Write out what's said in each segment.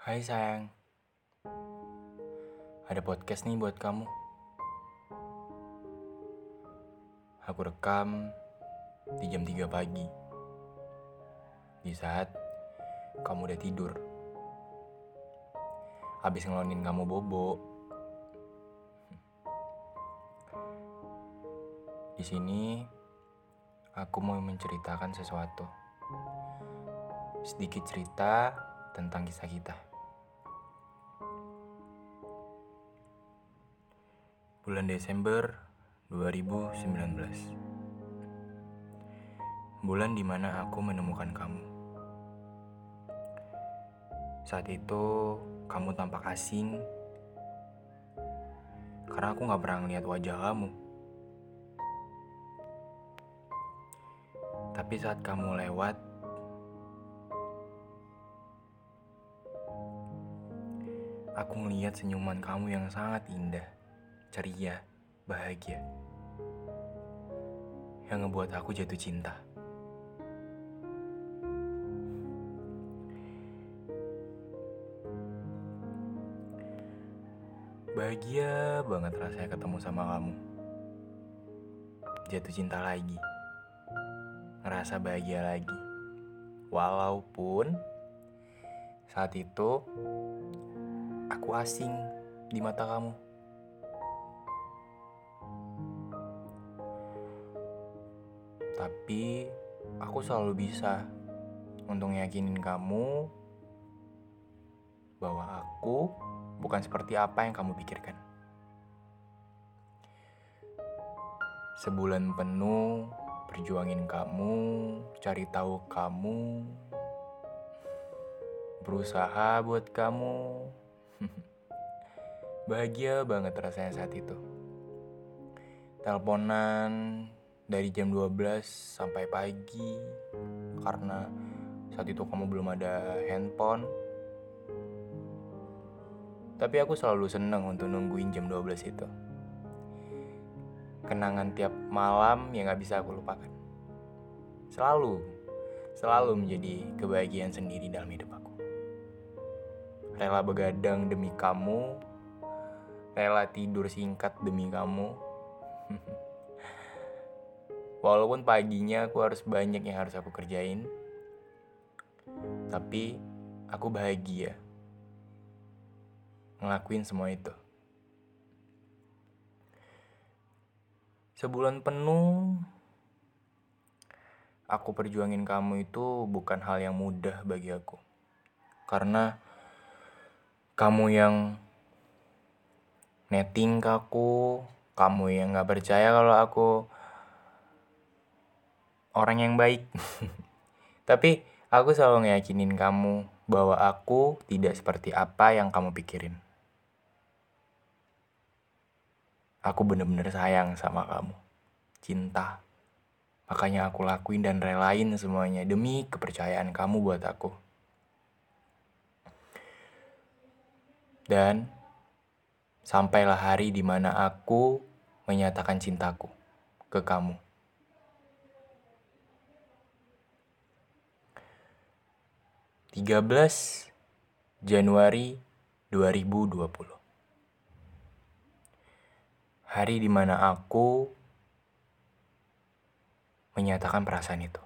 Hai sayang, ada podcast nih buat kamu. Aku rekam di jam 3 pagi, di saat kamu udah tidur. Habis ngelonin kamu bobo. Di sini aku mau menceritakan sesuatu. Sedikit cerita tentang kisah kita. Bulan Desember 2019. Bulan di mana aku menemukan kamu. Saat itu kamu tampak asing karena aku gak pernah ngeliat wajah kamu. Tapi saat kamu lewat, aku ngeliat senyuman kamu yang sangat indah, ceria, bahagia. Yang ngebuat aku jatuh cinta. Bahagia banget rasanya ketemu sama kamu. Jatuh cinta lagi. Ngerasa bahagia lagi. Walaupun saat itu aku asing di mata kamu. Tapi aku selalu bisa untuk yakinin kamu bahwa aku bukan seperti apa yang kamu pikirkan. Sebulan penuh perjuangin kamu, cari tahu kamu, berusaha buat kamu. Bahagia banget rasanya saat itu. Teleponan dari jam 12 sampai pagi karena saat itu kamu belum ada handphone. Tapi aku selalu seneng untuk nungguin jam 12 itu. Kenangan tiap malam yang gak bisa aku lupakan. Selalu, selalu menjadi kebahagiaan sendiri dalam hidup aku. Rela begadang demi kamu, rela tidur singkat demi kamu. Walaupun paginya aku harus banyak yang harus aku kerjain, tapi aku bahagia ngelakuin semua itu. Sebulan penuh aku perjuangin kamu itu bukan hal yang mudah bagi aku. Karena kamu yang netting ke aku, kamu yang gak percaya kalau aku orang yang baik. Tapi aku selalu ngeyakinin kamu bahwa aku tidak seperti apa yang kamu pikirin. Aku bener-bener sayang sama kamu. Cinta. Makanya aku lakuin dan relain semuanya demi kepercayaan kamu buat aku. Dan sampailah hari di mana aku menyatakan cintaku ke kamu. Tiga belas Januari 2020 Hari di mana aku menyatakan perasaan itu.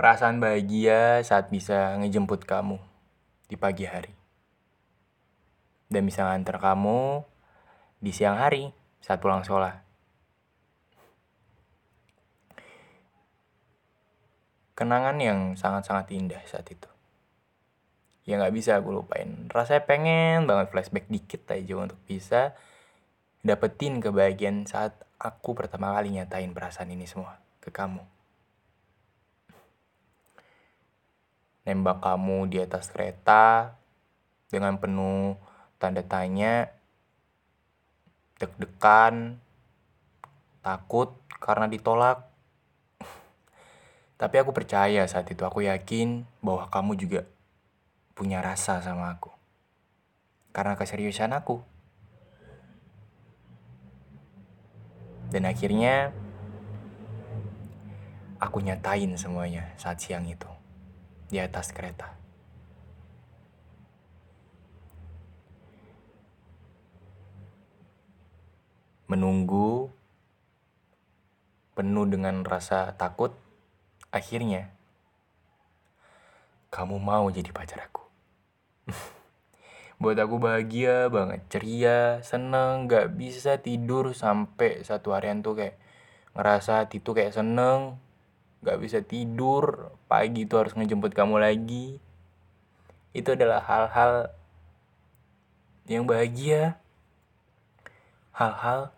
Perasaan bahagia saat bisa ngejemput kamu di pagi hari. Dan bisa nganter kamu di siang hari saat pulang sekolah. Kenangan yang sangat-sangat indah saat itu. Ya nggak bisa aku lupain. Rasanya pengen banget flashback dikit aja untuk bisa dapetin kebahagiaan saat aku pertama kali nyatain perasaan ini semua ke kamu. Nembak kamu di atas kereta dengan penuh tanda tanya, deg-degan, takut karena ditolak. Tapi aku percaya saat itu aku yakin bahwa kamu juga punya rasa sama aku. Karena keseriusan aku. Dan akhirnya aku nyatain semuanya saat siang itu di atas kereta. Menunggu penuh dengan rasa takut akhirnya kamu mau jadi pacar aku. Buat aku bahagia banget, ceria, seneng, gak bisa tidur sampai satu harian tuh kayak ngerasa hati tuh kayak seneng, gak bisa tidur, pagi tuh harus ngejemput kamu lagi. Itu adalah hal-hal yang bahagia, hal-hal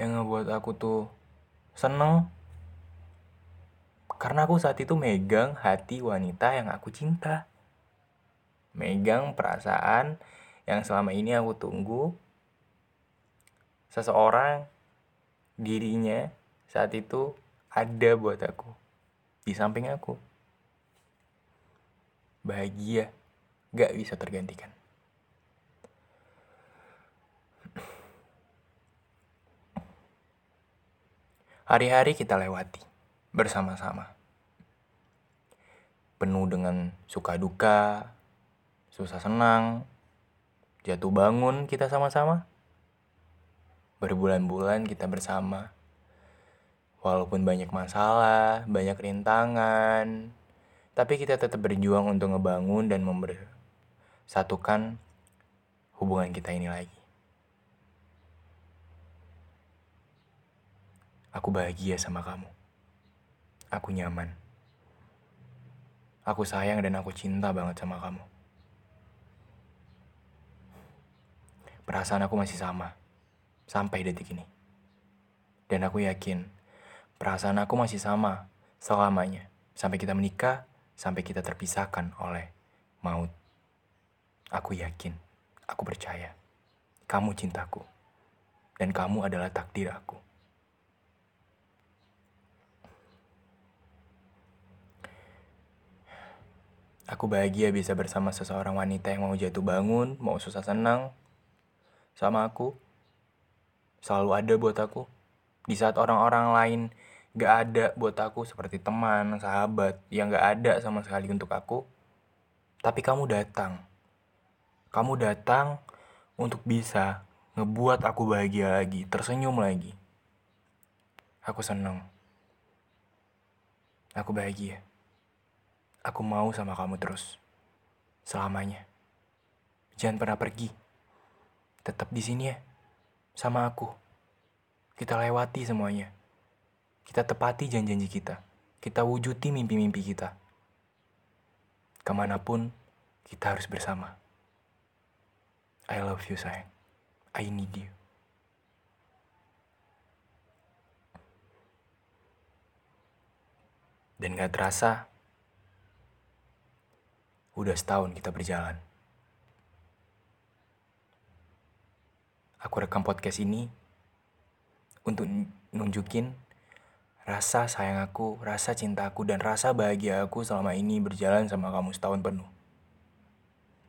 yang ngebuat aku tuh seneng karena aku saat itu megang hati wanita yang aku cinta. Megang perasaan yang selama ini aku tunggu. Seseorang dirinya saat itu ada buat aku di samping aku. Bahagia gak bisa tergantikan. Hari-hari kita lewati bersama-sama. Penuh dengan suka duka, susah senang, jatuh bangun kita sama-sama. Berbulan-bulan kita bersama. Walaupun banyak masalah, banyak rintangan, tapi kita tetap berjuang untuk ngebangun dan membersatukan hubungan kita ini lagi. Aku bahagia sama kamu. Aku nyaman. Aku sayang dan aku cinta banget sama kamu. Perasaan aku masih sama. Sampai detik ini. Dan aku yakin perasaan aku masih sama selamanya. Sampai kita menikah, sampai kita terpisahkan oleh maut. Aku yakin, aku percaya. Kamu cintaku. Dan kamu adalah takdir aku. Aku bahagia bisa bersama seseorang wanita yang mau jatuh bangun, mau susah senang sama aku. Selalu ada buat aku. Di saat orang-orang lain gak ada buat aku seperti teman, sahabat yang gak ada sama sekali untuk aku. Tapi kamu datang. Kamu datang untuk bisa ngebuat aku bahagia lagi, tersenyum lagi. Aku senang. Aku bahagia. Aku mau sama kamu terus. Selamanya. Jangan pernah pergi. Tetap di sini ya. Sama aku. Kita lewati semuanya. Kita tepati janji-janji kita. Kita wujudi mimpi-mimpi kita. Ke mana pun, kita harus bersama. I love you sayang. I need you. Dan gak terasa, Udah setahun kita berjalan. Aku rekam podcast ini untuk nunjukin rasa sayang aku, rasa cinta aku, dan rasa bahagia aku selama ini berjalan sama kamu setahun penuh.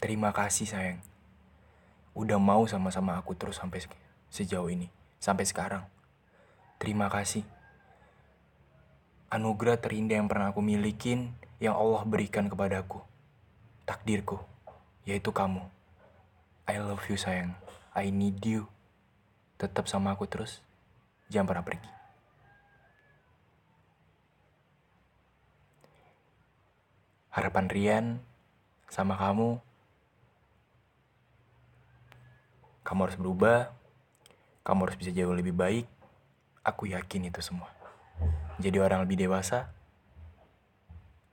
Terima kasih sayang. Udah mau sama-sama aku terus sampai sejauh ini. Sampai sekarang. Terima kasih. Anugerah terindah yang pernah aku milikin yang Allah berikan kepadaku takdirku, yaitu kamu. I love you sayang. I need you. Tetap sama aku terus. Jangan pernah pergi. Harapan Rian sama kamu, kamu harus berubah, kamu harus bisa jauh lebih baik. Aku yakin itu semua. Jadi orang lebih dewasa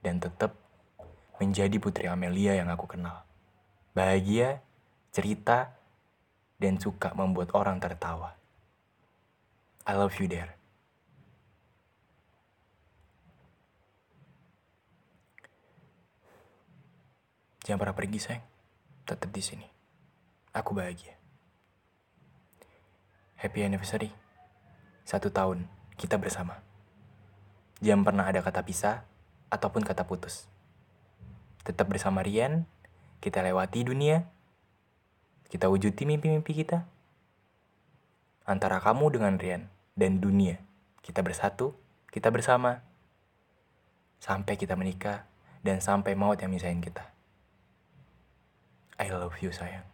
dan tetap menjadi Putri Amelia yang aku kenal. Bahagia, cerita, dan suka membuat orang tertawa. I love you there. Jangan pernah pergi, sayang. Tetap di sini. Aku bahagia. Happy anniversary. Satu tahun kita bersama. Jangan pernah ada kata pisah ataupun kata putus tetap bersama Rian, kita lewati dunia, kita wujudi mimpi-mimpi kita. Antara kamu dengan Rian dan dunia, kita bersatu, kita bersama. Sampai kita menikah dan sampai maut yang misahin kita. I love you sayang.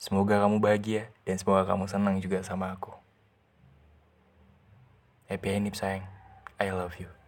Semoga kamu bahagia dan semoga kamu senang juga sama aku. Happy Hanif sayang. I love you.